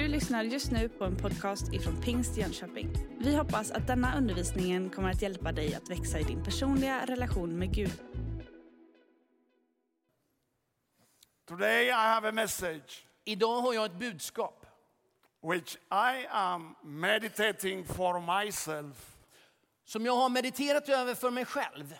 Du lyssnar just nu på en podcast ifrån Pingst Jönköping. Vi hoppas att denna undervisning kommer att hjälpa dig att växa i din personliga relation med Gud. Today I have a message Idag har jag ett budskap which I am meditating for myself, som jag har mediterat över för mig själv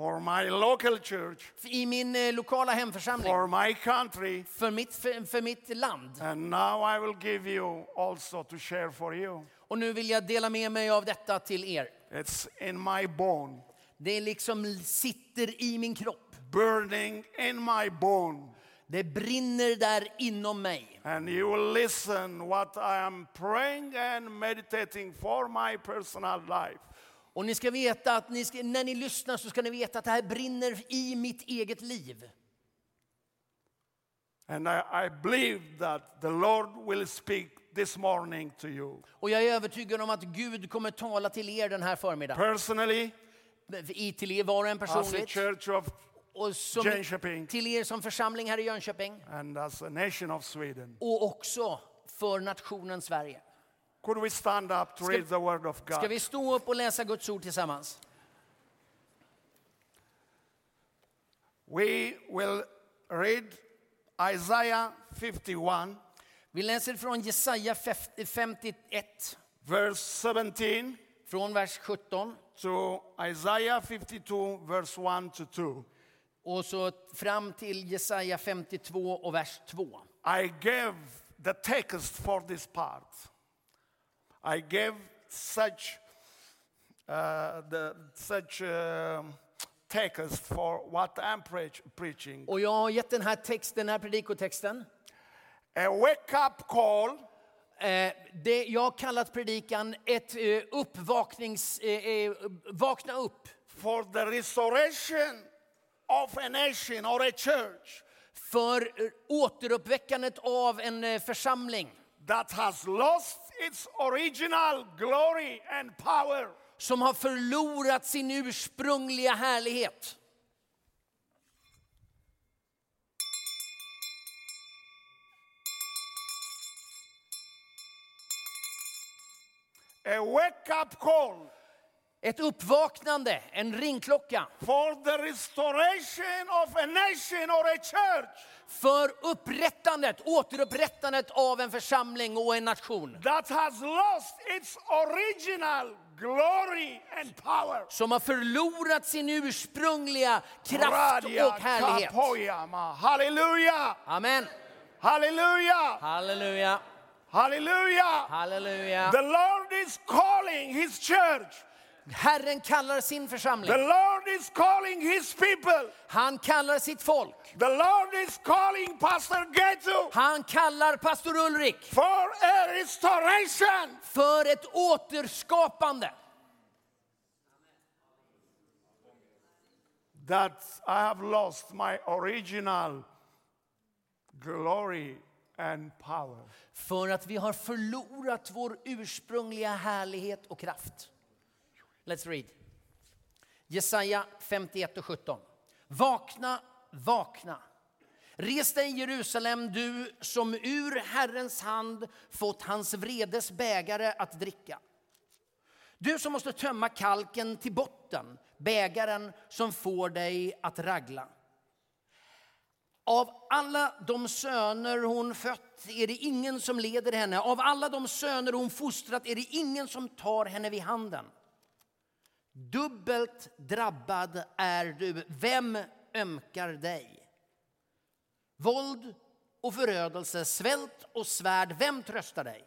for my local church, i min eh, lokala hemförsamling, for my country, för mitt, för, för mitt land. and now I will give you also to share for you. Och nu vill jag dela med mig av detta till er. It's in my bone, Det liksom sitter i min kropp. burning in my bone. Det brinner där inom mig. And you will listen what I am praying and meditating for my personal life. Och ni ska veta att ni ska, när ni lyssnar så ska ni veta att det här brinner i mitt eget liv. And I, I believe that the Lord will speak this morning to you. Och jag är övertygad om att Gud kommer tala till er den här förmiddagen. Personally, I till er var och en as a personligt. church of Och som, Jönköping till er som församling här i Jönköping. and as a nation of Sweden. Och också för nationen Sverige. Could we stand up to Ska- read the word of Ska God? vi stå upp och läsa Guds ord tillsammans? We will read Isaiah 51, Vi läser från Jesaja 51, verse 17, från vers 17 to Isaiah 52, verse 1 to 2. och så fram till Jesaja 52 och vers 2. I gave the text for this part. I gave such uh, the such um text for what I'm preach, preaching. Och jag har gett den här texten, den här predikotexten. A wake-up call Eh, det, jag kallat predikan ett eh, uppvaknings... Eh, eh, vakna upp for the restoration of a nation or a church för eh, återuppväckandet av en eh, församling that has lost its original glory and power. som har förlorat sin ursprungliga härlighet. A wake-up call Ett uppvaknande, en ringklocka for the restoration of a nation or a church för upprättandet, återupprättandet av en församling och en nation that has lost its original glory and power. som har förlorat sin ursprungliga kraft Radia och härlighet. kapoyama. Hallelujah! Amen. Hallelujah! Halleluja, Hallelujah! halleluja. The Lord is calling His church. Herren kallar sin The församling. Lord is calling His people. Han kallar sitt folk. The Lord is calling Pastor Getu Han kallar pastor Ulrik for a restoration. för ett återskapande. That I have lost my original glory and power. För att vi har förlorat vår ursprungliga härlighet och kraft. Let's read. Jesaja 51 och 17. Vakna, vakna. Res dig Jerusalem, du som ur Herrens hand fått hans vredes bägare att dricka. Du som måste tömma kalken till botten, bägaren som får dig att ragla. Av alla de söner hon fött är det ingen som leder henne. Av alla de söner hon fostrat är det ingen som tar henne vid handen. Dubbelt drabbad är du. Vem ömkar dig? Våld och förödelse, svält och svärd. Vem tröstar dig?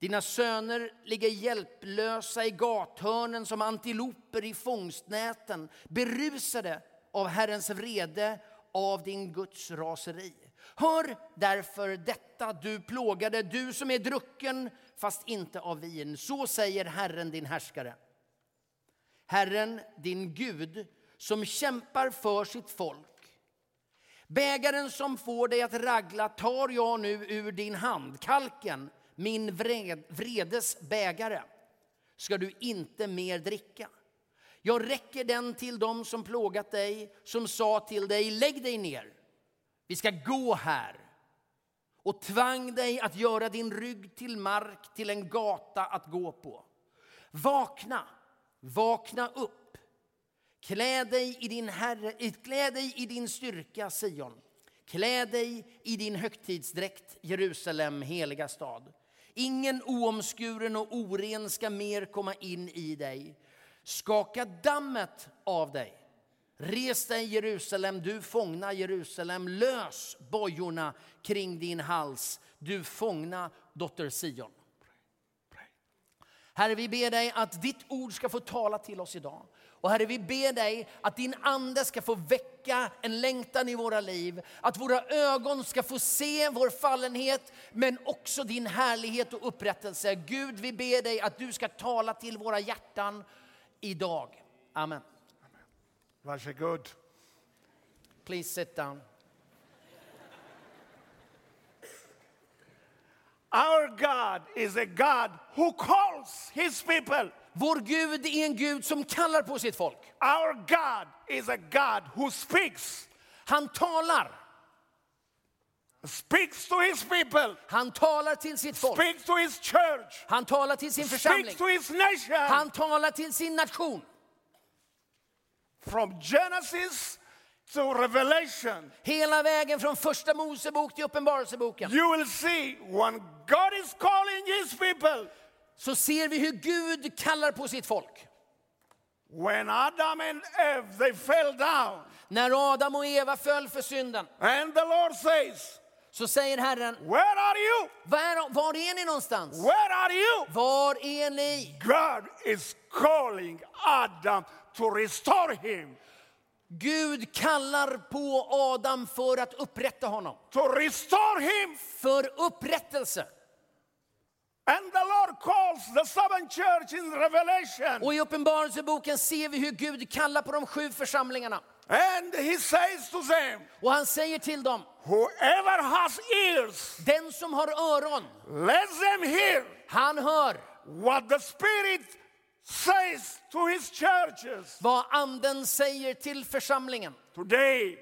Dina söner ligger hjälplösa i gathörnen som antiloper i fångstnäten, berusade av Herrens vrede, av din Guds raseri. Hör därför detta, du plågade, du som är drucken fast inte av vin. Så säger Herren, din härskare. Herren, din Gud, som kämpar för sitt folk. Bägaren som får dig att ragla tar jag nu ur din hand. Kalken, min vred, vredes bägare, ska du inte mer dricka. Jag räcker den till dem som plågat dig, som sa till dig, lägg dig ner. Vi ska gå här. och tvang dig att göra din rygg till mark, till en gata att gå på. Vakna, vakna upp. Klä dig i din, herre, klä dig i din styrka, Sion. Klä dig i din högtidsdräkt, Jerusalem, heliga stad. Ingen oomskuren och oren ska mer komma in i dig. Skaka dammet av dig. Res dig, Jerusalem, du fångna Jerusalem. Lös bojorna kring din hals, du fångna dotter Sion. Herre, vi ber dig att ditt ord ska få tala till oss idag. Och Herre, vi ber dig att din ande ska få väcka en längtan i våra liv. Att våra ögon ska få se vår fallenhet, men också din härlighet och upprättelse. Gud, vi ber dig att du ska tala till våra hjärtan idag. Amen. Varsågod. Please sit down. Our God is a God who calls his people. Vår Gud är en Gud som kallar på sitt folk. Our God is a God who speaks. Han talar. Speaks to his people. Han talar till sitt folk. Speaks to his church. Han talar till sin församling. Speaks to his nation. Han talar till sin nation. From Genesis to Revelation. Hela vägen från första Mosebok till Uppenbarelseboken. You will see when God is calling his people. Så ser vi hur Gud kallar på sitt folk. When Adam and Eve they fell down. När Adam och Eva föll för synden And the Lord says, så säger Herren, Where are you? var var är ni någonstans? Where are you? Var är ni? God is calling Adam to restore him, Gud kallar på Adam för att upprätta honom. to restore him. För upprättelse. And the Lord calls the seven church in Revelation. Och i Uppenbarelseboken ser vi hur Gud kallar på de sju församlingarna. And he says to them, Och han säger till dem, Whoever has ears, den som har öron, let them hear han hör what the Spirit says to his churches. vad anden säger till församlingen Today,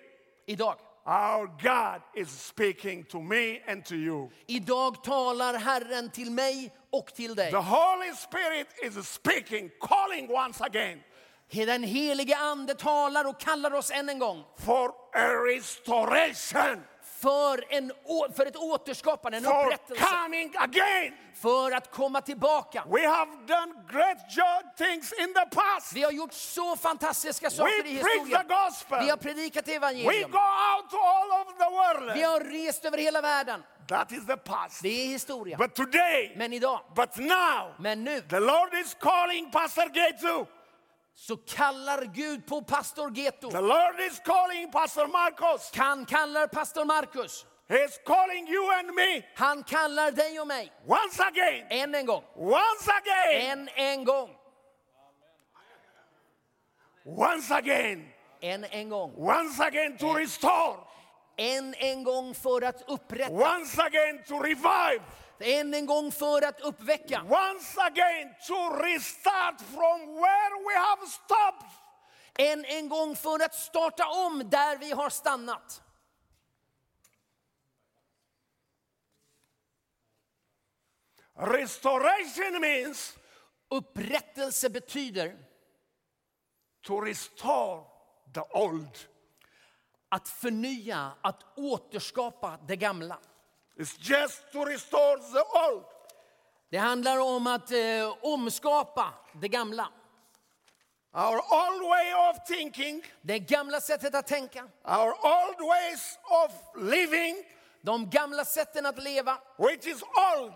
idag. our God is speaking to me and to you. Idag talar Herren till mig och till dig. The Holy Spirit is speaking, calling once again Den helige ande talar och kallar oss än en gång for a restoration, för, en, för ett återskapande, en for upprättelse, coming again. för att komma tillbaka. We have done great things in the past. Vi har gjort så fantastiska saker i We the historien. gospel. Vi har predikat We evangelium. go out to all over the Vi world. har rest över hela världen. That is the past. Det är historia. But today, Men idag, but now, men nu, the Lord is calling Pastor Getu. Så kallar Gud på pastor Geto. The Lord is calling Pastor Marcos. Han kallar pastor Markus. He's calling you and me Han kallar dig och mig. once again. Än en gång. Once again. Än en gång. Once again. Än en gång. Once again to restore. Än en gång för att upprätta. Once again to revive. Än en gång för att uppväcka. Once again to restart from where we have stopped. Än en gång för att starta om där vi har stannat. Restoration means Upprättelse betyder to restore the old. att förnya, att återskapa det gamla. It's just to restore the old. Det handlar om att eh, omskapa det gamla. Our old way of thinking, Det gamla sättet att tänka, our old ways of living, de gamla sätten att leva. which is old.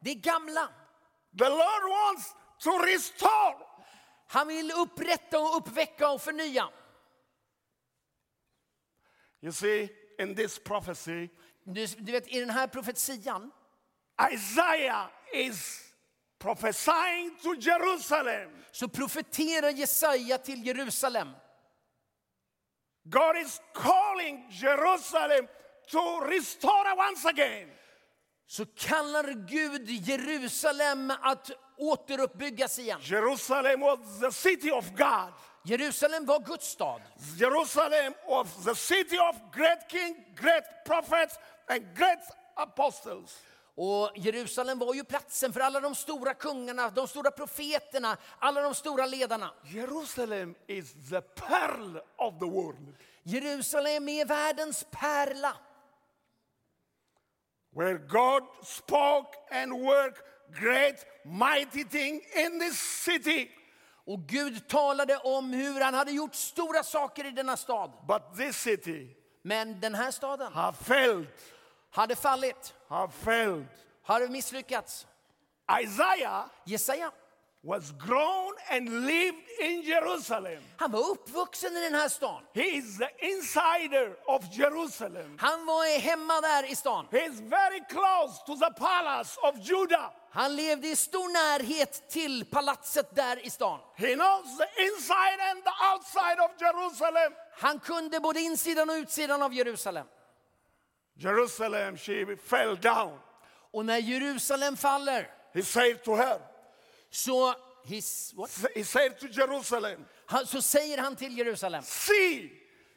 Det gamla. The Lord wants to restore. Han vill upprätta och uppväcka och förnya. You see, in this prophecy, Du, du vet, i den här profetian Isaiah is prophesying to Jerusalem. så profeterar Jesaja till Jerusalem. God is calling Jerusalem to restore once again. Så kallar Gud Jerusalem att återuppbyggas igen. Jerusalem was the city of God. Jerusalem var Guds stad. Jerusalem was the city of great king, great prophets, and great apostles. Och Jerusalem var ju platsen för alla de stora kungarna, de stora profeterna, alla de stora ledarna. Jerusalem is the pearl of the world, Jerusalem är världens pärla. where God spoke and worked great, mighty thing in this city. Och Gud talade om hur han hade gjort stora saker i denna stad. But this city Men den här staden have failed, hade fallit, have failed. hade misslyckats. Isaiah Jesaja, was grown and lived in Jerusalem. han var uppvuxen i den här stan. He is the insider of Jerusalem. Han var hemma där i stan. He is very close to the palace of Judah. Han levde i stor närhet till palatset där i stan. He knows the inside and the outside of Jerusalem. Han kunde både insidan och utsidan av Jerusalem. Jerusalem, she fell down. Och när Jerusalem faller He said to her, så, his, what? he said to Jerusalem, Han, så säger han till Jerusalem, see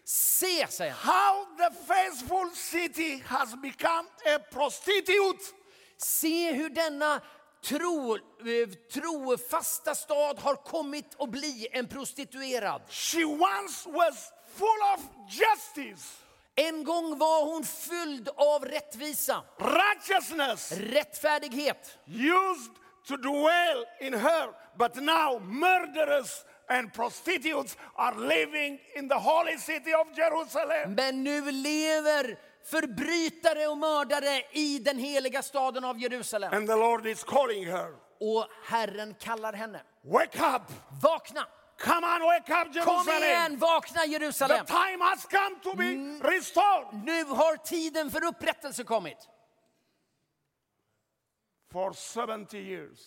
se, säger han, how the faithful city has become a prostitute. se hur denna tro, eh, trofasta stad har kommit att bli en prostituerad. She once was full of justice, En gång var hon fylld av rättvisa, righteousness, rättfärdighet. used to dwell in her, but now murderers and prostitutes are living in the holy city of Jerusalem. Men nu lever förbrytare och mördare i den heliga staden av Jerusalem. And the Lord is calling her, Och Herren kallar henne. Wake up! Vakna! Come on, wake up, Kom Jerusalem! igen, vakna The Jerusalem! time has come to be restored. Nu har tiden för upprättelse kommit. For 70 years,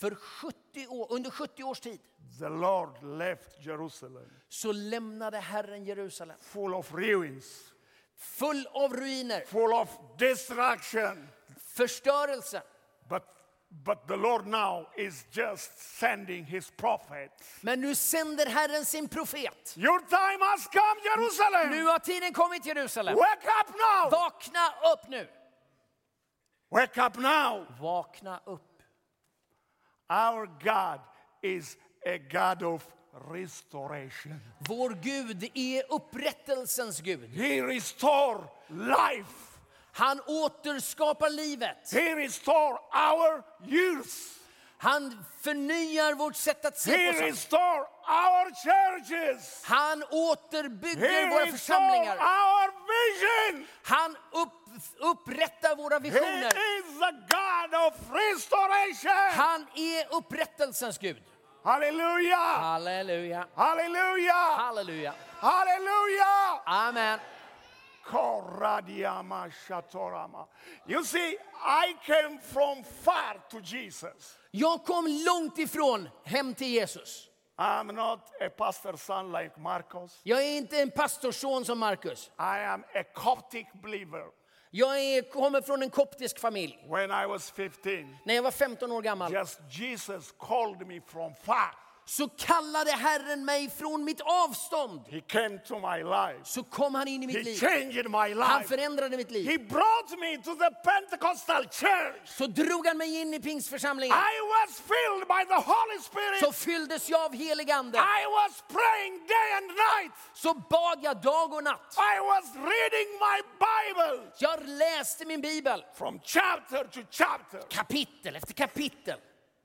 För 70 år, under 70 års tid the Lord left Jerusalem så lämnade Herren Jerusalem full of ruins, full av ruiner, full of destruction. förstörelse. But, but the Lord now is just sending his prophet. Men nu sänder Herren sin profet. Your time has come, Nu Jerusalem! har tiden kommit Jerusalem. Wake up now! Vakna upp nu! Wake up now! Vakna upp. Our God is a God of restoration. Vår Gud är upprättelsens Gud. He restore life. Han återskapar livet. He restore our youth. Han förnyar vårt sätt att se He på saker. restore our churches. Han He återbygger våra restore församlingar. our vision. Han upp, upprättar våra He visioner. is the God of restoration. Han är upprättelsens Gud. Hallelujah. Halleluja. Hallelujah. Halleluja. Hallelujah. Amen. You see, I came from far to Jesus. Jag kom långt ifrån hem till Jesus. I'm not a pastor's son like Marcos. Jag är inte en pastorsson som Markus. I am a Coptic believer. Jag är, kommer från en koptisk familj. When I was 15, När jag var 15 år gammal just Jesus called me from far. Så kallade Herren mig från mitt avstånd. He came to my life. Så kom han in i He mitt liv. changed my Han life. förändrade mitt liv. He brought me to the Pentecostal church. Så drog han mig in i pingstförsamlingen. I was filled by the Holy Spirit. Så fylldes jag av helig ande. I was praying day and night. Så bad jag dag och natt. I was reading my Bible Jag läste min bibel. from chapter to chapter. Kapitel efter kapitel.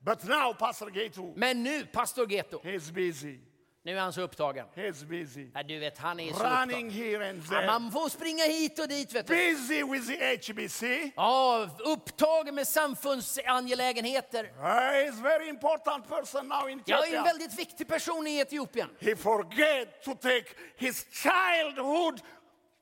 But now, Pastor Gato, Men nu, pastor Geto, he's busy. nu är han så upptagen. He's busy. Ja, du vet, han är så Running upptagen. here and Ja, there. man får springa hit och dit, vet du. Busy with the HBC. Ja, upptagen med samfundsangelägenheter. Uh, he's very important person now in Jag är en väldigt viktig person i Etiopien. He forget to take his childhood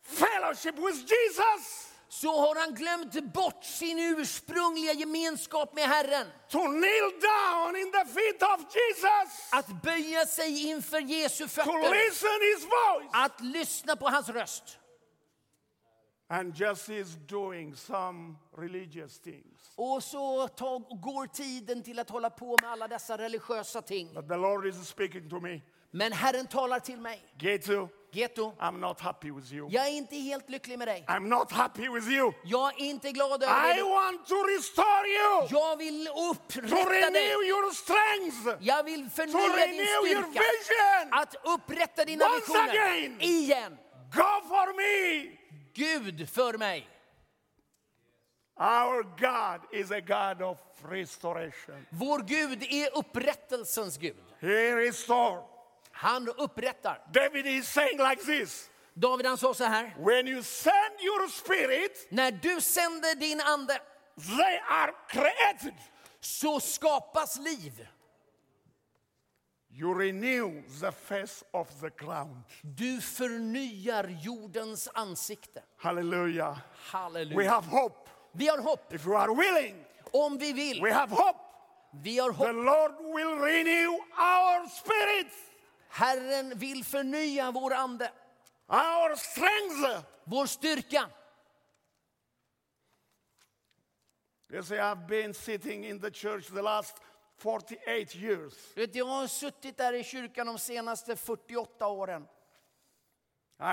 fellowship with Jesus. Så har han glömt bort sin ursprungliga gemenskap med Herren. To kneel down in the feet of Jesus. Att böja sig inför Jesu To fötter. listen his voice. Att lyssna på hans röst. And just is doing some religious things. Och så tag, går tiden till att hålla på med alla dessa religiösa ting. But the Lord is speaking to me. Men Herren talar till mig. Get to Getto, I'm not happy with you. jag är inte helt lycklig med dig. I'm not happy with you. Jag är inte glad över I dig. want to restore you, Jag vill to upprätta dig. renew your strength, Jag vill to förnya din renew your styrka. vision. Att upprätta dina Once visioner. again. Igen. Go for me. Gud för mig. Our God is a God of restoration. Vår Gud är upprättelsens Gud. He restores. Han upprättar. David is saying like this David han sa så här. When you send your spirit, När du sänder din ande they are created. så skapas liv. You renew the face of the ground. Du förnyar jordens ansikte. Hallelujah. We Halleluja. have hope. Vi har hopp. If you are willing, Om vi vill. we have hope. Vi har The hopp. Lord will renew our spirits, Herren vill förnya vår ande, our strength. vår styrka. You see, I've been sitting in the church the last 48 years. Vet, Jag har suttit där i kyrkan de senaste 48 åren.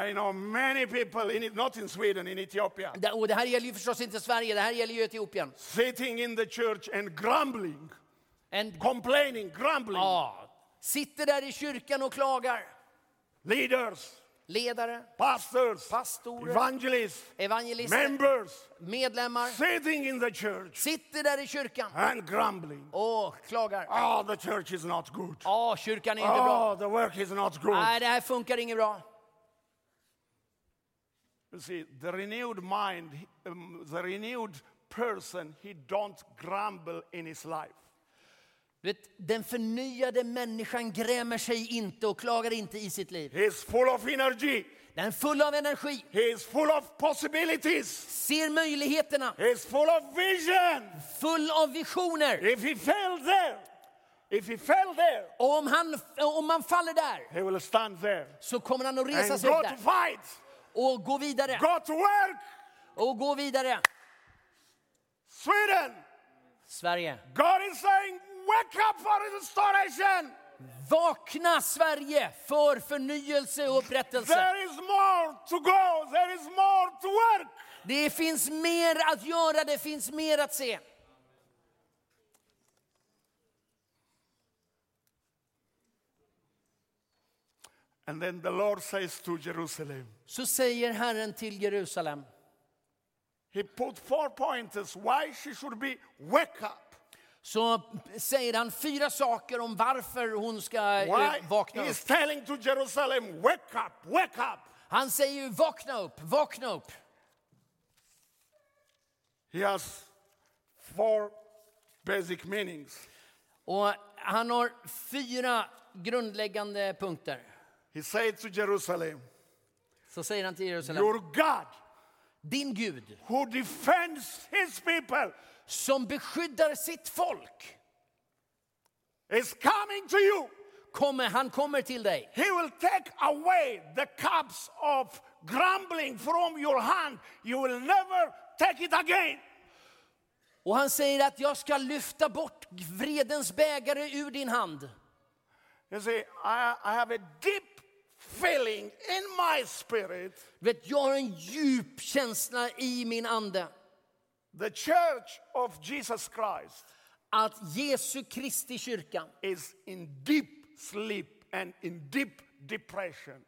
I know many people, in, not in Sweden, in Ethiopia, Det- Och det här gäller ju förstås inte Sverige, det här gäller ju Etiopien. sitting in the church and grumbling, En, complaining, grumbling. ja, sitter där i kyrkan och klagar. Leaders, Ledare, pastors, pastorer, evangelists, evangelister, members, medlemmar sitting in the church sitter där i kyrkan and grumbling. och klagar. Oh, the church is not good. Ja, kyrkan är inte bra. Oh, the work is not good. Nej, det här funkar inget bra. You see, the renewed mind, um, the renewed person, he don't grumble in his life. Vet, den förnyade människan grämer sig inte och klagar inte i sitt liv. He is full of energy. Den är full av energi, He is full of possibilities. ser möjligheterna, He is full of vision. full av visioner. If he fell there, if he fell there, Och om, han, om man faller där he will stand there så kommer han att resa sig upp där fight, och gå vidare. go to work. Och gå vidare. Sweden, Sverige. God is saying, wake up for restoration. Vakna Sverige för förnyelse och upprättelse. There is more to go. There is more to work. Det finns mer att göra, det finns mer att se. And then the Lord says to Jerusalem, Så säger Herren till Jerusalem. He put four pointers why she should be wake up. Så säger han fyra saker om varför hon ska eh, Why vakna upp. telling to Jerusalem, wake up, wake up. Han säger ju vakna upp, vakna upp. He has four basic meanings. Och han har fyra grundläggande punkter. He said to Jerusalem, Så säger han till Jerusalem. Your God Din Gud who defends his people som beskyddar sitt folk. is coming to you. Kommer, han kommer till dig. He will take away the cups of grumbling from your hand. You will never take it again. Och han säger att jag ska lyfta bort vredens bägare ur din hand. You see, I, I have a deep feeling in my spirit Vet, jag har en djup känsla i min ande the church of Jesus Christ att Jesu Kristi kyrka, is in deep sleep and in deep depression.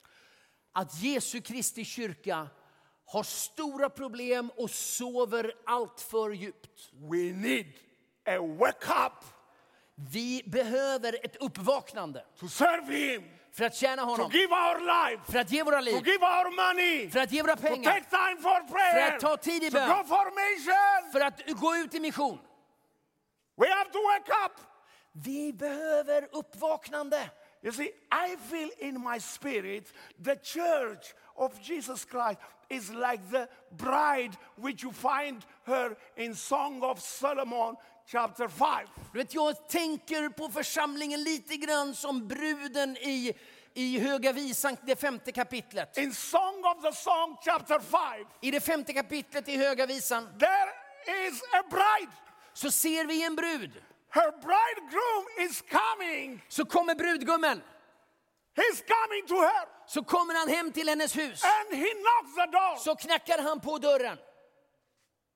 att Jesu Kristi kyrka har stora problem och sover allt för djupt. We need a wake up Vi behöver ett uppvaknande to serve Him, för att tjäna to honom, give our life, för att ge våra to liv, give our money, för att ge våra to pengar, take time for prayer, För att ta tid i to bön. go for mission. för att gå ut i mission. We have to wake up. Vi behöver uppvaknande. You see, I feel in my spirit the church of Jesus Christ is like the bride which you find her in Song of Solomon chapter 5. Du vet, jag tänker på församlingen lite grann som bruden i, i Höga visan, det femte kapitlet. In Song of the Song chapter 5, I det femte kapitlet i Höga visan there is a bride. så ser vi en brud. Her bridegroom is coming. Så kommer brudgummen. He's coming to her Så kommer han hem till hennes hus. and he knocks the door. Så knackar han på dörren.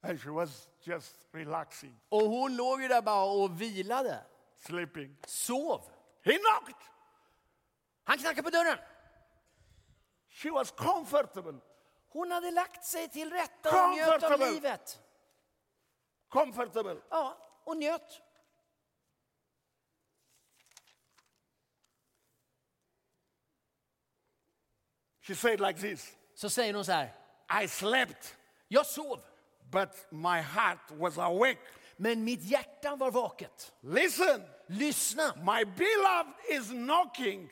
And she was just relaxing, Och hon låg ju där bara och vilade. sleeping. Sov. He knocked. Han knackar på dörren. She was comfortable. Hon hade lagt sig till rätta och njöt av livet. Comfortable. Ja, och njöt. She said like this Så säger hon så här. I slept, Jag sov, but my heart was awake. men mitt hjärta var vaket. Listen, Lyssna, my beloved is knocking,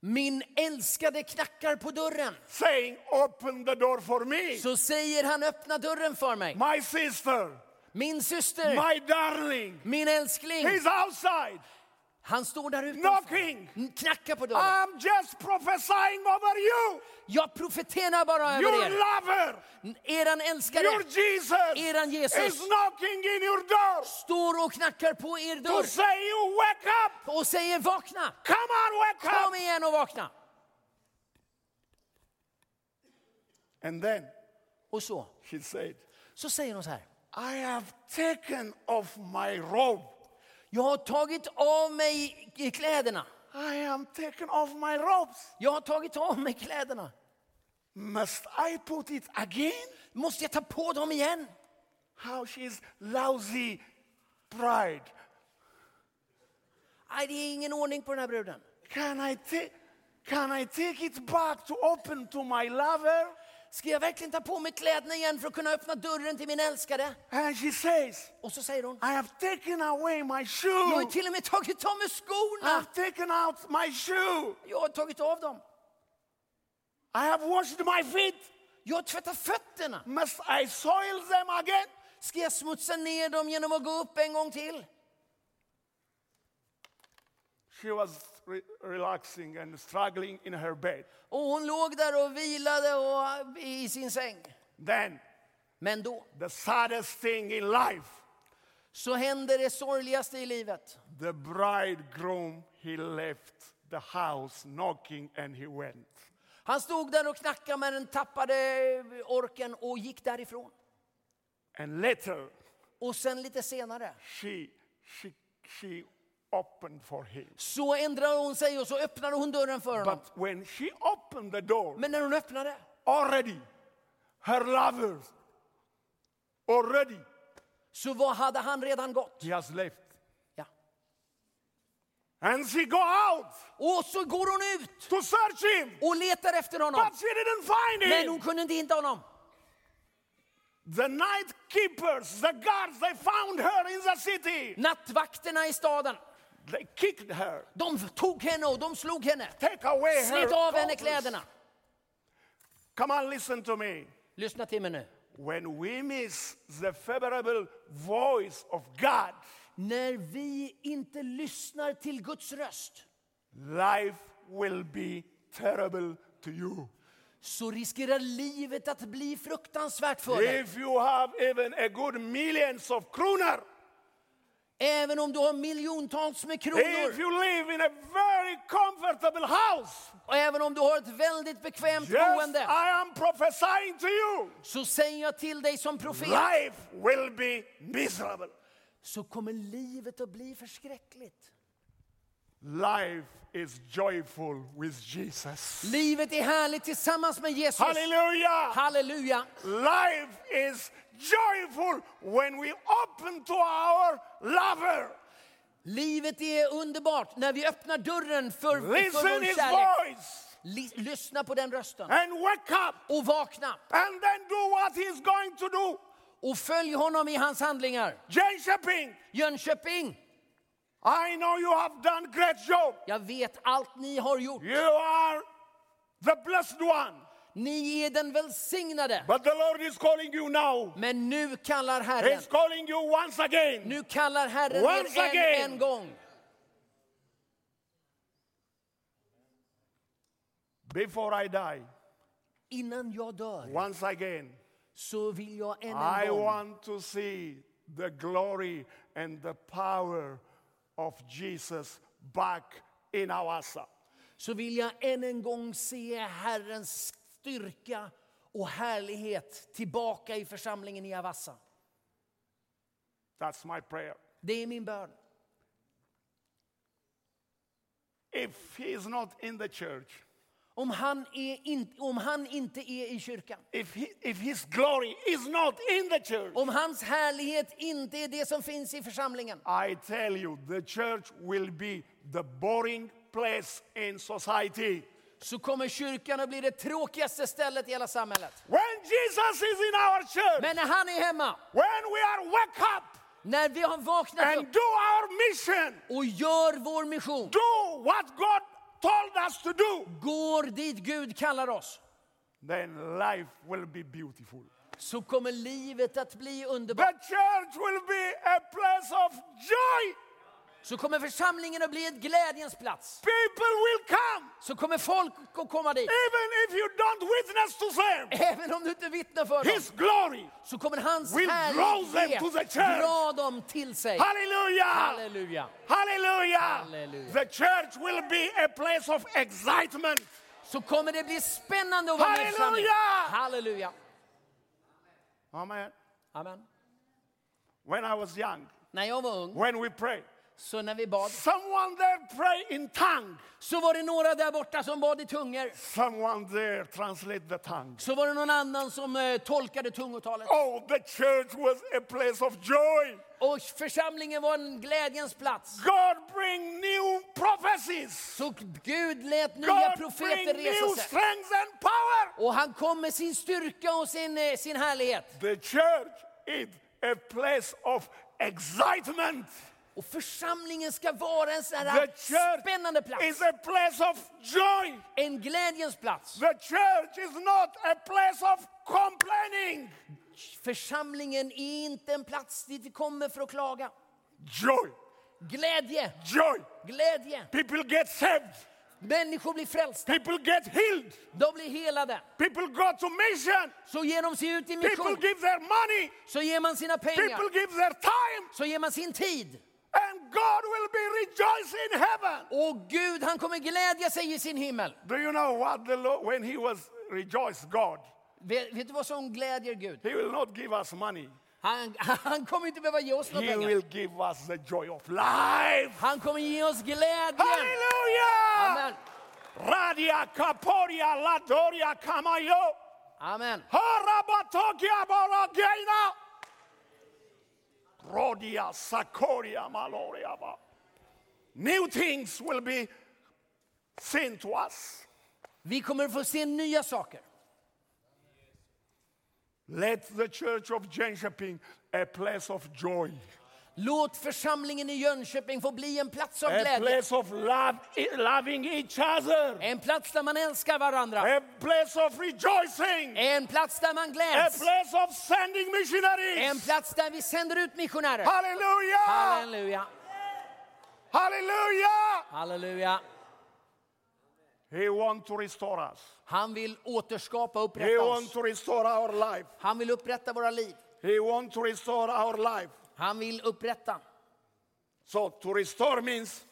min älskade knackar på dörren. saying, Open the door for me. Så säger han öppna dörren för mig. My sister, Min syster, my darling, min älskling. he's outside Han står där knocking. Knackar på dörren. I'm just prophesying over you. Jag profeterar bara över Your er. lover, Eran älskare your Jesus, Eran Jesus. is knocking in your door står och knackar på er to dörr say, You wake up. och säger vakna. Come on, wake Kom igen och vakna. And then Och så, she said, så säger hon så här. I have taken off my robe. Jag har tagit av mig kläderna. I am taken off my robes. Jag har tagit av mig kläderna. Must I put it again? Måste jag ta på dem igen? How she's lousy pride. Nej, det är ingen ordning på den här bruden. Can I take can I take it back to open to my lover? Ska jag verkligen ta på mig kläderna igen för att kunna öppna dörren till min älskade? And she says, Och så säger hon. I have taken away my Jag shoe. har till och med tagit av mig I skorna. have taken out my shoe. Jag har tagit av dem. I have washed my feet. Jag har tvättat fötterna. Must I soil them again? Ska jag smutsa ner dem genom att gå upp en gång till? She was re- relaxing and struggling in her bed. Och hon låg där och vilade och, i sin säng. Then, Men då the saddest thing in life så händer det sorgligaste i livet. the bridegroom, he left the house knocking and he went. Han stod där och knackade med den tappade orken och gick därifrån. And later, Och sen lite senare she, she, she opened for him. så ändrade hon sig och så öppnade hon dörren för honom. But when she opened the door, Men när hon öppnade already her lovers, already så var, hade han redan gått. he has left. Ja. And she go out Och så går hon ut to search him, och letar efter honom. but she didn't find Men hon him. kunde inte hitta honom. The night keepers, the guards, they found her in the city. Nattvakterna i staden, They kicked her, de tog henne och de slog henne. take away her. Slet av henne kläderna. Come on, listen to me. Lyssna till mig nu. When we miss the favorable voice of God, När vi inte lyssnar till Guds röst life will be terrible to you. så riskerar livet att bli fruktansvärt för dig. If you have even a good millions of kronor, Även om du har miljontals med if kronor you live in a very comfortable house, och även om du har ett väldigt bekvämt yes, boende I am prophesying to you, så säger jag till dig som profet life will be miserable. så kommer livet att bli förskräckligt. Life is joyful with Jesus. Livet är härligt tillsammans med Jesus. Hallelujah! Halleluja! Life is joyful when we open to our lover. Livet är underbart när vi öppnar dörren för, för Listen vår his kärlek. Lyssna på den rösten and wake up och vakna and then do what he's going to do. och följ honom i hans handlingar. Jönköping, Jönköping, I know you have done great job. jag vet allt ni har gjort. You are the blessed one. Ni är den välsignade. But the Lord is calling you now. Men nu kallar Herren, He's calling you once again. nu kallar Herren Once er again. än en gång. Before I die, Innan jag dör once again, så vill jag än I en gång want to see the glory and the power of Jesus back in Awasa. så vill jag än en gång se Herrens styrka och härlighet tillbaka i församlingen i Avassa. That's my prayer. Det är min bön. If he is not in the church, Om han, är in, om han inte är i kyrkan, if, he, if his glory is not in the church, om hans härlighet inte är det som finns i församlingen, I tell you, the church will be the boring place in society. Så kommer kyrkan att bli det tråkigaste stället i hela samhället. When Jesus is in our church, Men när han är hemma, when we are wake up när vi har vaknat and upp do our mission, och gör vår mission, do what God told us to do, går dit Gud kallar oss, then life will be beautiful. så kommer livet att bli The underbart. church will be a place of joy. Så kommer församlingen att bli ett glädjens plats. People will come, Så kommer folk att komma dit. even if you don't witness to them. Även om du inte vittnar för dem, His glory. så kommer hans will draw them to the härlighet church. dra dem till sig. Halleluja. Hallelujah! Hallelujah. The church will be a place of excitement. Så kommer det bli spännande att vara med i församlingen. Halleluja! Halleluja. Amen. Amen. When I was young, När jag var ung, when we pray, så när vi bad, someone there pray in tongue. så var det några där borta som bad i tungor. Someone there translate the tongue. Så var det någon annan som eh, tolkade tungotalet. Oh, the church was a place of joy. Och församlingen var en glädjens plats. God bring new prophecies. Så Gud lät nya God bring profeter new resa sig. strength and power. Och han kom med sin styrka och sin, eh, sin härlighet. The church is a place of excitement. Och församlingen ska vara en sån här spännande plats. is a place of joy. En glädjens plats. The church is not a place of complaining. Församlingen är inte en plats dit vi kommer för att klaga. Joy, Glädje, joy. glädje. People get saved. Människor blir frälsta. People get healed. De blir helade. People go to mission. Så ger de sig ut i People mission. give their money. Så ger man sina pengar. People give their time. Så ger man sin tid. God will be rejoicing in heaven. Och Gud, han kommer glädja sig i sin himmel. Do you know what the Lord, when he was rejoiced, God, Vet, vet du vad som glädjer Gud? he will not give us money. Han, han kommer inte behöva ge oss några He pengar. will give us the joy of life. Han kommer ge oss glädjen. Hallelujah! Amen. Radia kaporia ladoria kamayo. Amen. Harabatokia barageina. Rodia sakoria maloria. New things will be seen to us. Vi kommer få se nya saker. Let the church of Jönköping a place of joy, Låt församlingen i Jönköping få bli en plats av a glädje. place of love, loving each other, En plats där man älskar varandra. a place of rejoicing, En plats där man a gläds. place of sending En missionaries. plats där vi sänder ut missionärer. Hallelujah! Halleluja. Hallelujah! Halleluja. He wants to restore us. Han vill återskapa och He upprätta wants oss. to restore our life. Han vill upprätta våra liv. He wants to restore our life. Han vill upprätta. So to restore means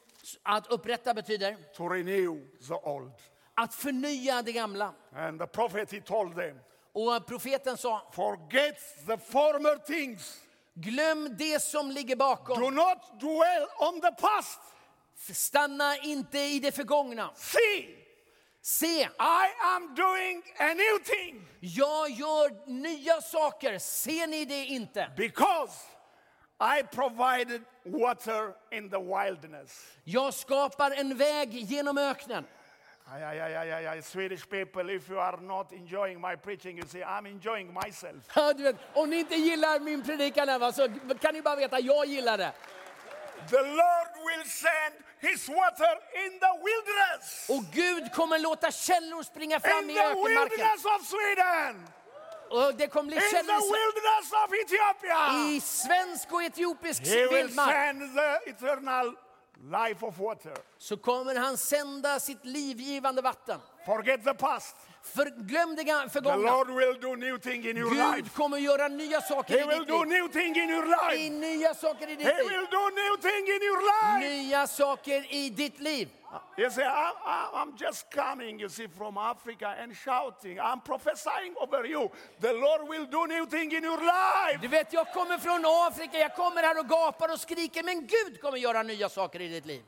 Att upprätta betyder to renew the old. att förnya det gamla. And the prophet he told them, Och profeten sa, forget the former things. glöm det som ligger bakom. Do not dwell on the past. Stanna inte i det förgångna. See, Se, I am doing a new thing jag gör nya saker. Ser ni det inte? because I provided water in the wilderness. Jag skapar en väg genom öknen. Ay, ay, ay, ay, ay, Swedish people, if you are not enjoying my preaching, you say, I'm enjoying myself. Ja, du vet, om ni inte gillar min predikan här, va, så kan ni bara veta jag gillar det. The Lord will send his water in the wilderness. Och Gud kommer låta källor springa In fram i the ökenmarken. wilderness of Sweden. Och det kommer bli In the i- wilderness of Ethiopia. i svensk och etiopisk He will vildmark. send the eternal life of water. Så kommer han sända sitt livgivande vatten. Forget the past. För, glöm det förgångna. Lord will do new thing in your life. Gud kommer göra nya saker He i will ditt do liv. new thing in your I life. nya saker i ditt He liv. will do new thing in your life. Nya saker i ditt liv. You say, I, I, I'm just coming, you see, from Africa and shouting. I'm prophesying over you. The Lord will do new thing in your life. Du vet, jag kommer från Afrika, jag kommer här och gapar och skriker, men Gud kommer göra nya saker i ditt liv.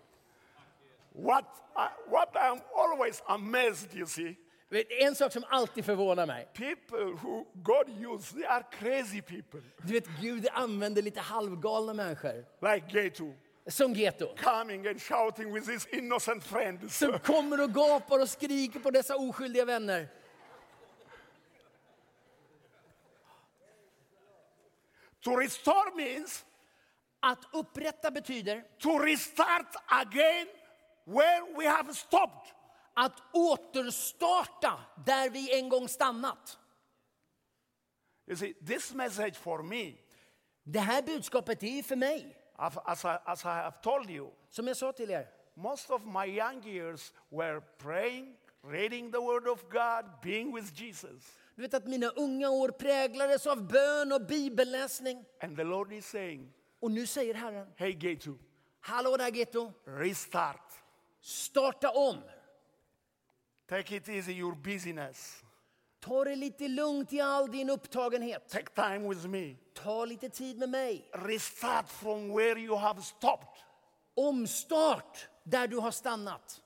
What, I, what I'm always amazed, you see, En sak som alltid förvånar mig. people who God used, they are crazy people, Du vet, Gud använder lite halvgalna människor. like Getu, Som Geto. coming and shouting with his innocent friends. Som kommer och gapar och skriker på dessa oskyldiga vänner. to restore means Att upprätta betyder to restart again where we have stopped. Att återstarta där vi en gång stannat. You see, this message for me, Det här budskapet är för mig. as I, as I have told you, Som jag sa till er. most of my young years were praying, reading the Word of God, being with Jesus. Du vet att mina unga år präglades av bön och bibelläsning. And the Lord is saying, Och nu säger Herren, Hey, Getu, hallå där Getto, restart. starta om. Take it easy, your busyness. Ta det lite lugnt i all din upptagenhet. Take time with me. Ta lite tid med mig. Restart from where you have stopped. Omstart där du har stannat.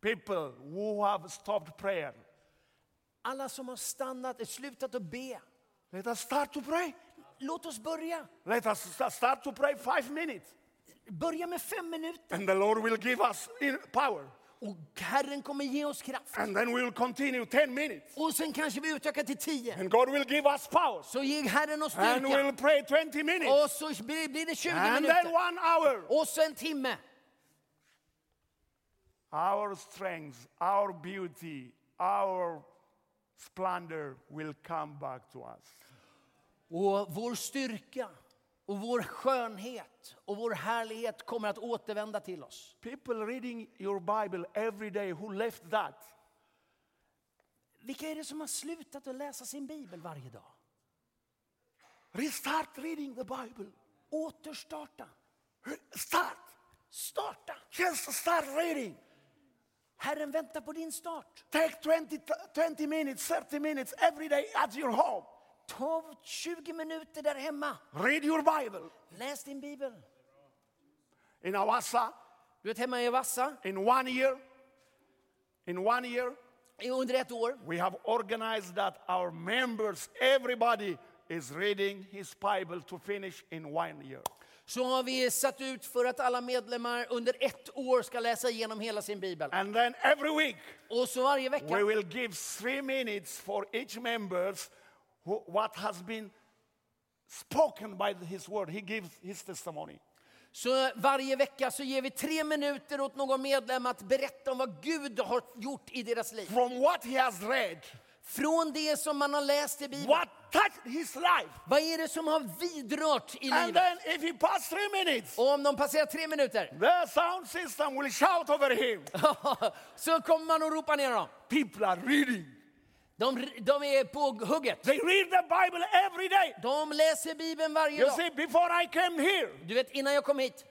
People who have stopped prayer, Alla som har stannat, slutat att be. let us start to pray. Låt oss börja. Let us sta- start to pray five minutes. Börja med fem minuter. And the Lord will give us power. Och Herren kommer ge oss kraft. And then we will continue 10 minutes. Och sen kanske vi utökar till tio. And God will give us power. Så ger Herren oss And styrka. we'll pray 20 minutes. Och så blir blir det 20 And then minuter. one hour. Och så en timme. Our strength, our beauty, our splendor will come back to us. Och vår styrka och vår skönhet och vår härlighet kommer att återvända till oss. People reading your Bible every day who left that, Vilka är det som har slutat att läsa sin bibel varje dag? restart reading the Bible. Återstarta. Start. Starta. Just start reading. Herren väntar på din start. Take 20, 20 minutes, 30 minutes every day at your home. Ta 20 minuter där hemma. Read your Bible. Läs din bibel. In Awassa, Du vet hemma i Vassa, in one year, in one year, under ett år, we have organized that our members, everybody is reading his Bible to finish in one year. så har vi satt ut för att alla medlemmar under ett år ska läsa igenom hela sin bibel. And then every week, Och så varje we vecka will give three minutes for each members what has been spoken by his word. He gives his testimony. Så varje vecka så ger vi tre minuter åt någon medlem att berätta om vad Gud har gjort i deras liv. From what he has read, Från det som man har läst i Bibeln. what touched his life. Vad är det som har vidrört i And livet? then if he passed three minutes, Och om de passerar tre minuter the sound system will shout over him. så kommer man och ropar ner dem. People are reading. De, de är på hugget. They read the Bible every day. De läser Bibeln varje You dag. see, before I came here, Du vet, innan jag kom hit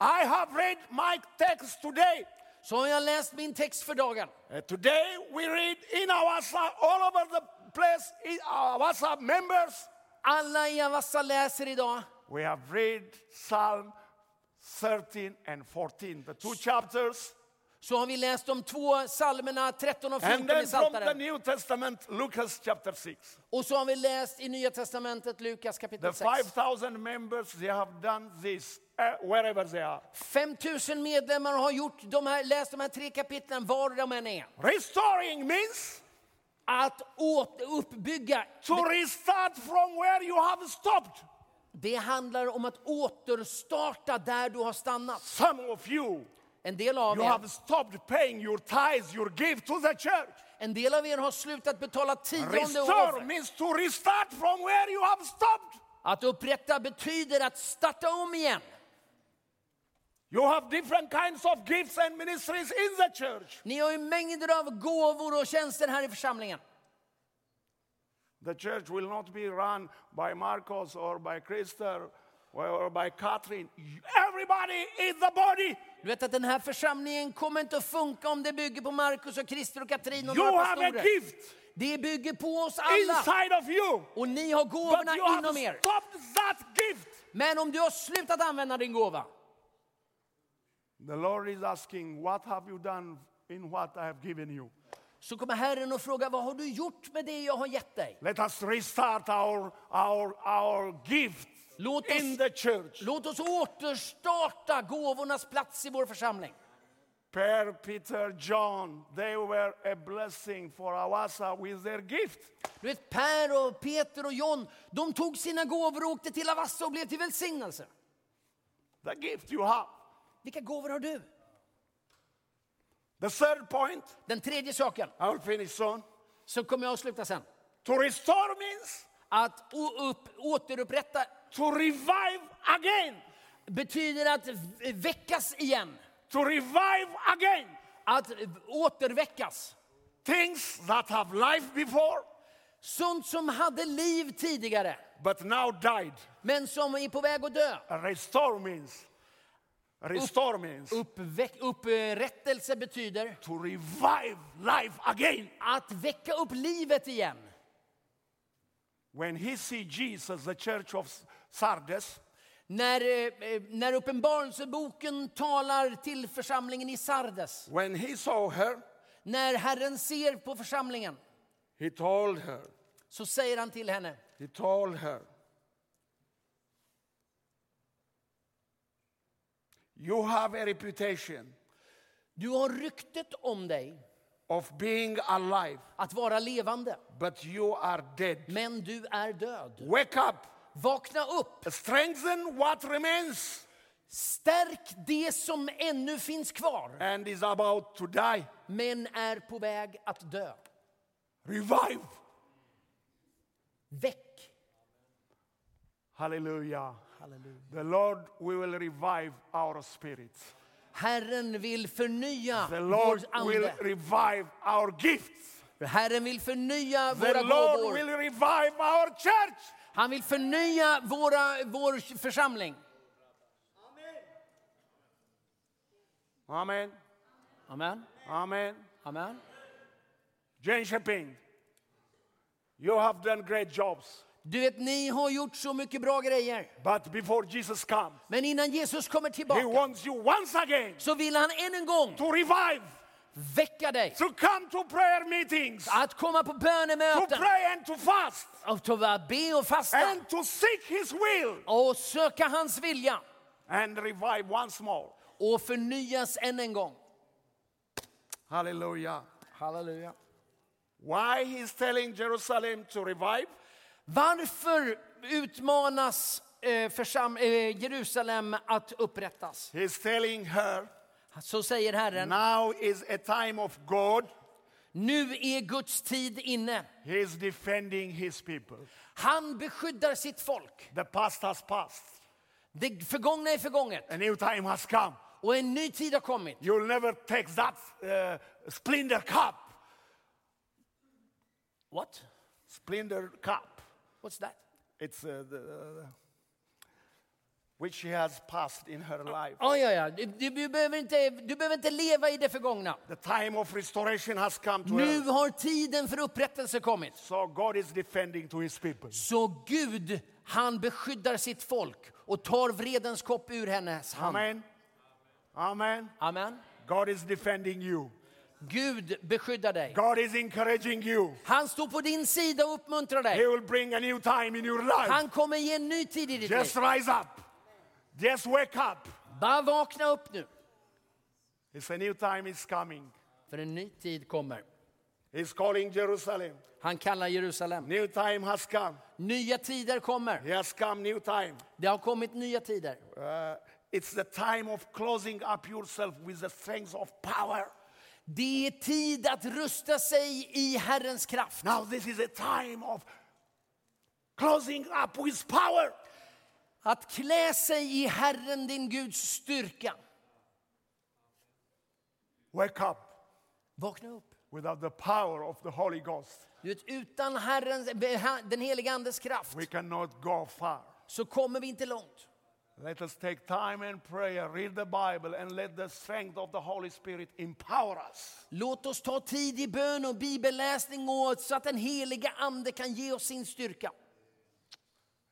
I have read my text today. så har jag läst min text för dagen. Uh, today we read in Awasa, all over the place, in Awasa members. Alla i Avassa läser idag. We have read Psalm 13 and 14, the two chapters. Så har vi läst de två psalmerna 13 och 14 And i then from the Psaltaren. New Testament, Lucas chapter 6. Och så har vi läst i Nya Testamentet, Lukas The kapitel 6. 5,000 members, they have done this uh, wherever they are. 5000 medlemmar har gjort de här, läst de här tre kapitlen var de än är. Restoring means Att åt, uppbygga, to restart from where you have stopped. det handlar om att återstarta där du har stannat. Some of you, En del av you er, have stopped paying your tithes, your gift to the church. en del av er har slutat betala tionde Restore år. means to restart from where you have stopped. Att upprätta betyder att starta om igen. You have different kinds of gifts and ministries in the church. Ni har ju mängder av gåvor och tjänster här i församlingen. The church will not be run by Marcos or by Krista or by Catherine. Everybody is the body. Du vet att den här församlingen kommer inte att funka om det bygger på Markus och Christer och Katrin och You några have a pastorer. gift Det bygger på oss alla. inside of you. Och ni har But gåvorna you have inom er. that gift. Men om du har slutat använda din gåva, The Lord is asking, What have you done in what I have given you? så kommer Herren och frågar vad har du gjort med det jag har gett dig? Let us restart our, our, our gift Låt in oss, the church. låt oss återstarta gåvornas plats i vår församling. Per, Peter, John, they were a blessing for Awasa with their gift. Du vet Per och Peter och John, de tog sina gåvor och åkte till Avassa och blev till välsignelse. The gift you have. Vilka gåvor har du? The third point, Den tredje saken, I will finish soon. så kommer jag att sluta sen. To restore means Att upp, återupprätta to revive again. betyder att väckas igen. To revive again. Att återväckas. Things that have life before, Sånt som hade liv tidigare, but now died. men som är på väg att dö. Restore means, restore means Uppväck, upprättelse betyder to revive life again. att väcka upp livet igen. When he see Jesus, the church of Sardes, När, eh, när Uppenbarelseboken talar till församlingen i Sardes, when he saw her, när Herren ser på församlingen, he told her, så säger han till henne, he told her, you have a reputation. Du har ryktet om dig of being alive, att vara levande, but you are dead. men du är död. Wake up, Vakna upp, strengthen what remains stärk det som ännu finns kvar, and is about to die. men är på väg att dö. Revive. Väck. Hallelujah. Halleluja. The Lord we will revive our spirits. Herren vill förnya The vår Lord will ande. revive our gifts. Herren vill förnya The våra Lord gåvor. will revive our church. Han vill förnya våra, vår församling. Amen. Amen. Amen. Amen. Jönköping, you have done great jobs. Du vet, ni har gjort så mycket bra grejer. But before Jesus comes, Men innan Jesus kommer He tillbaka wants you once again så vill han än en gång to revive, väcka dig. to come to prayer meetings, Att komma på to bönemöten, pray and to fast, att be och fasta and to seek His will och söka hans vilja and revive once more. och förnyas än en gång. Hallelujah. Halleluja. Why He's telling Jerusalem to revive? Varför utmanas eh, eh, Jerusalem att upprättas? He's telling her, Så säger Herren, now is a time of God. nu är Guds tid inne. He is defending His people. Han beskyddar sitt folk. The past has passed. Det förgångna är förgånget A new time has come. och en ny tid har kommit. You'll never take that uh, splendor cup. What? Splendor cup. What's that? It's uh, the, uh, which she has passed in her life. Ja, ja, ja. Du, du, du, behöver inte, du behöver inte leva i det förgångna. The time of restoration has come to Nu her. har tiden för upprättelse kommit. So God is defending to his people. Så Gud, han beskyddar sitt folk och tar vredens kopp ur hennes hand. Amen. Amen. Amen. God is defending you. Gud beskyddar dig. God is encouraging you. Han står på din sida och uppmuntrar He dig. will bring a new time in your life. Han kommer ge en ny tid i ditt Just liv. rise up. Just wake up. Bara vakna upp nu, It's a new time is coming. för en ny tid kommer. He's calling Jerusalem. Han kallar Jerusalem. New time has come. Nya tider kommer. He has come, new time. Det har kommit nya tider. Uh, it's the time of closing up yourself with the strength of power. Det är tid att rusta sig i Herrens kraft. Now, this is a time of closing up with power. Att klä sig i Herren, din Guds styrka. Wake up Vakna upp. without the power of the Holy Ghost. Vet, utan Herrens, den heliga Andes kraft We cannot go far. så kommer vi inte långt. Let us take time and prayer, read the Bible, and let the strength of the Holy Spirit empower us. Låt oss ta tid i bön och bibelläsning och så att den heliga Ande kan ge oss sin styrka.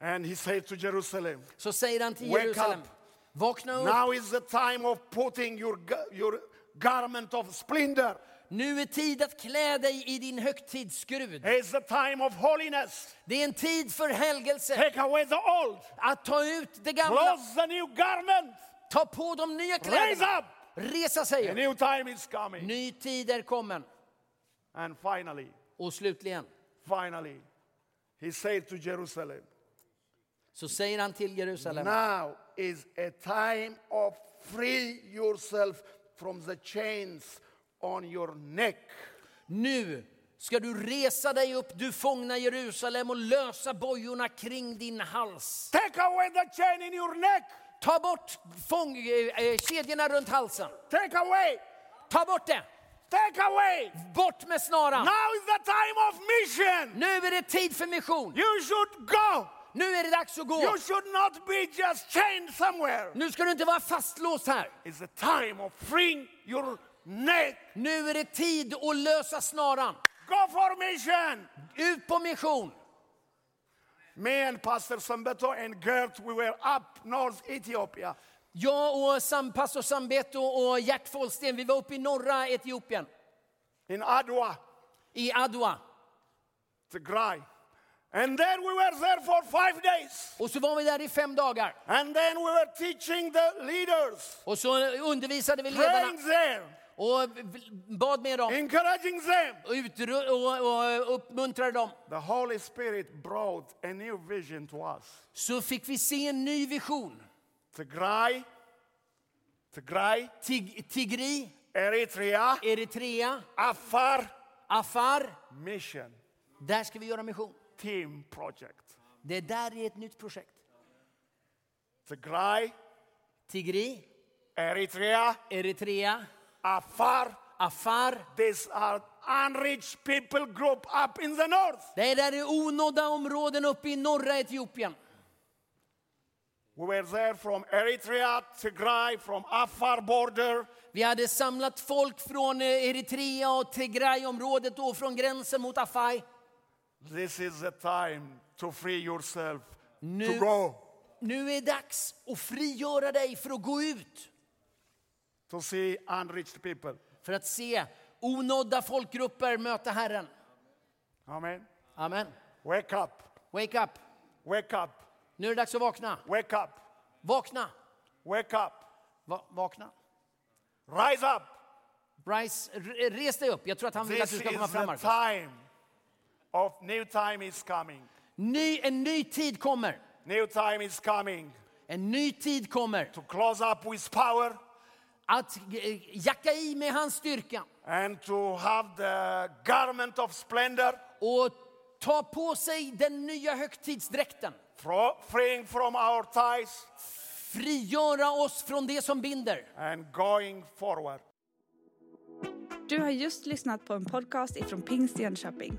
And he said to Jerusalem, Så säger han till Wake Jerusalem, up. vakna upp. Now is the time of putting your, ga- your garment of splendor. Nu är tid att klä dig i din högtidsskrud. It's the time of holiness. Det är en tid för helgelse. Take away the old, Att ta ut det gamla, clothe the new garment, ta på de nya raise kläderna. up. Resa A sig upp. new time is coming. Ny tid är kommen. And finally, Och slutligen finally, he said to Jerusalem, så säger han till Jerusalem. Now is a time of free yourself from the chains on your neck. Nu ska du resa dig upp, du fångna Jerusalem, och lösa bojorna kring din hals. Take away the chain in your neck. Ta bort fång, eh, kedjorna runt halsen. Take away. Ta bort det! Take away. Bort med snaran! Now is the time of mission. Nu är det tid för mission. You should go. Nu är det dags att gå. You should not be just chained somewhere. Nu ska du inte vara fastlåst här. It's the time of freeing your neck. Nu är det tid att lösa snaran. Go for mission. Ut på mission. Me and Pastor Sambeto and Gert, we were up north Ethiopia. Jag och Sam, pastor Sambeto och Gert Follsten, vi var uppe i norra Etiopien, in Adwa, i Adwa. Tigray. And then we were there for five days. Och så var vi där i fem dagar. And then we were teaching the leaders, Och så undervisade vi ledarna praying there, och bad med dem encouraging them. och, utru- och, och uppmuntrade dem. The Holy Spirit brought a new vision to us. Så fick vi se en ny vision. Tigray, Tigray, Tig- Tigri, Eritrea, Eritrea, Afar, Afar. mission, Där ska vi göra mission. team project. Det där är ett nytt projekt. Tigray, Tigri, Eritrea, Eritrea, Afar, Afar. these are unreached people group up in the north. Det är där är onådda områden uppe i norra Etiopien. We were there from Eritrea, Tigray, from Afar border, Vi hade samlat folk från eh, Eritrea och Tigray-området och från gränsen mot Afai. This is the time to free yourself Nu, to go nu är dags att frigöra dig för att gå ut. To see unreached people. För att se onådda folkgrupper möta Herren. Amen. Amen. Wake up, Wake up. wake up, Nu är det dags att vakna. wake up, Vakna. wake up, Va vakna. rise up. Re- res dig upp. Jag tror att han vill att This du ska komma fram, Marcus. time of new time is coming. Ny, en ny tid kommer. New time is coming En ny tid kommer. to close up with power Att jacka i med hans styrka and to have the garment of splendor, och ta på sig den nya högtidsdräkten. freeing from our ties Frigöra oss från det som binder. and going forward. Du har just lyssnat på en podcast ifrån Pingst Jönköping.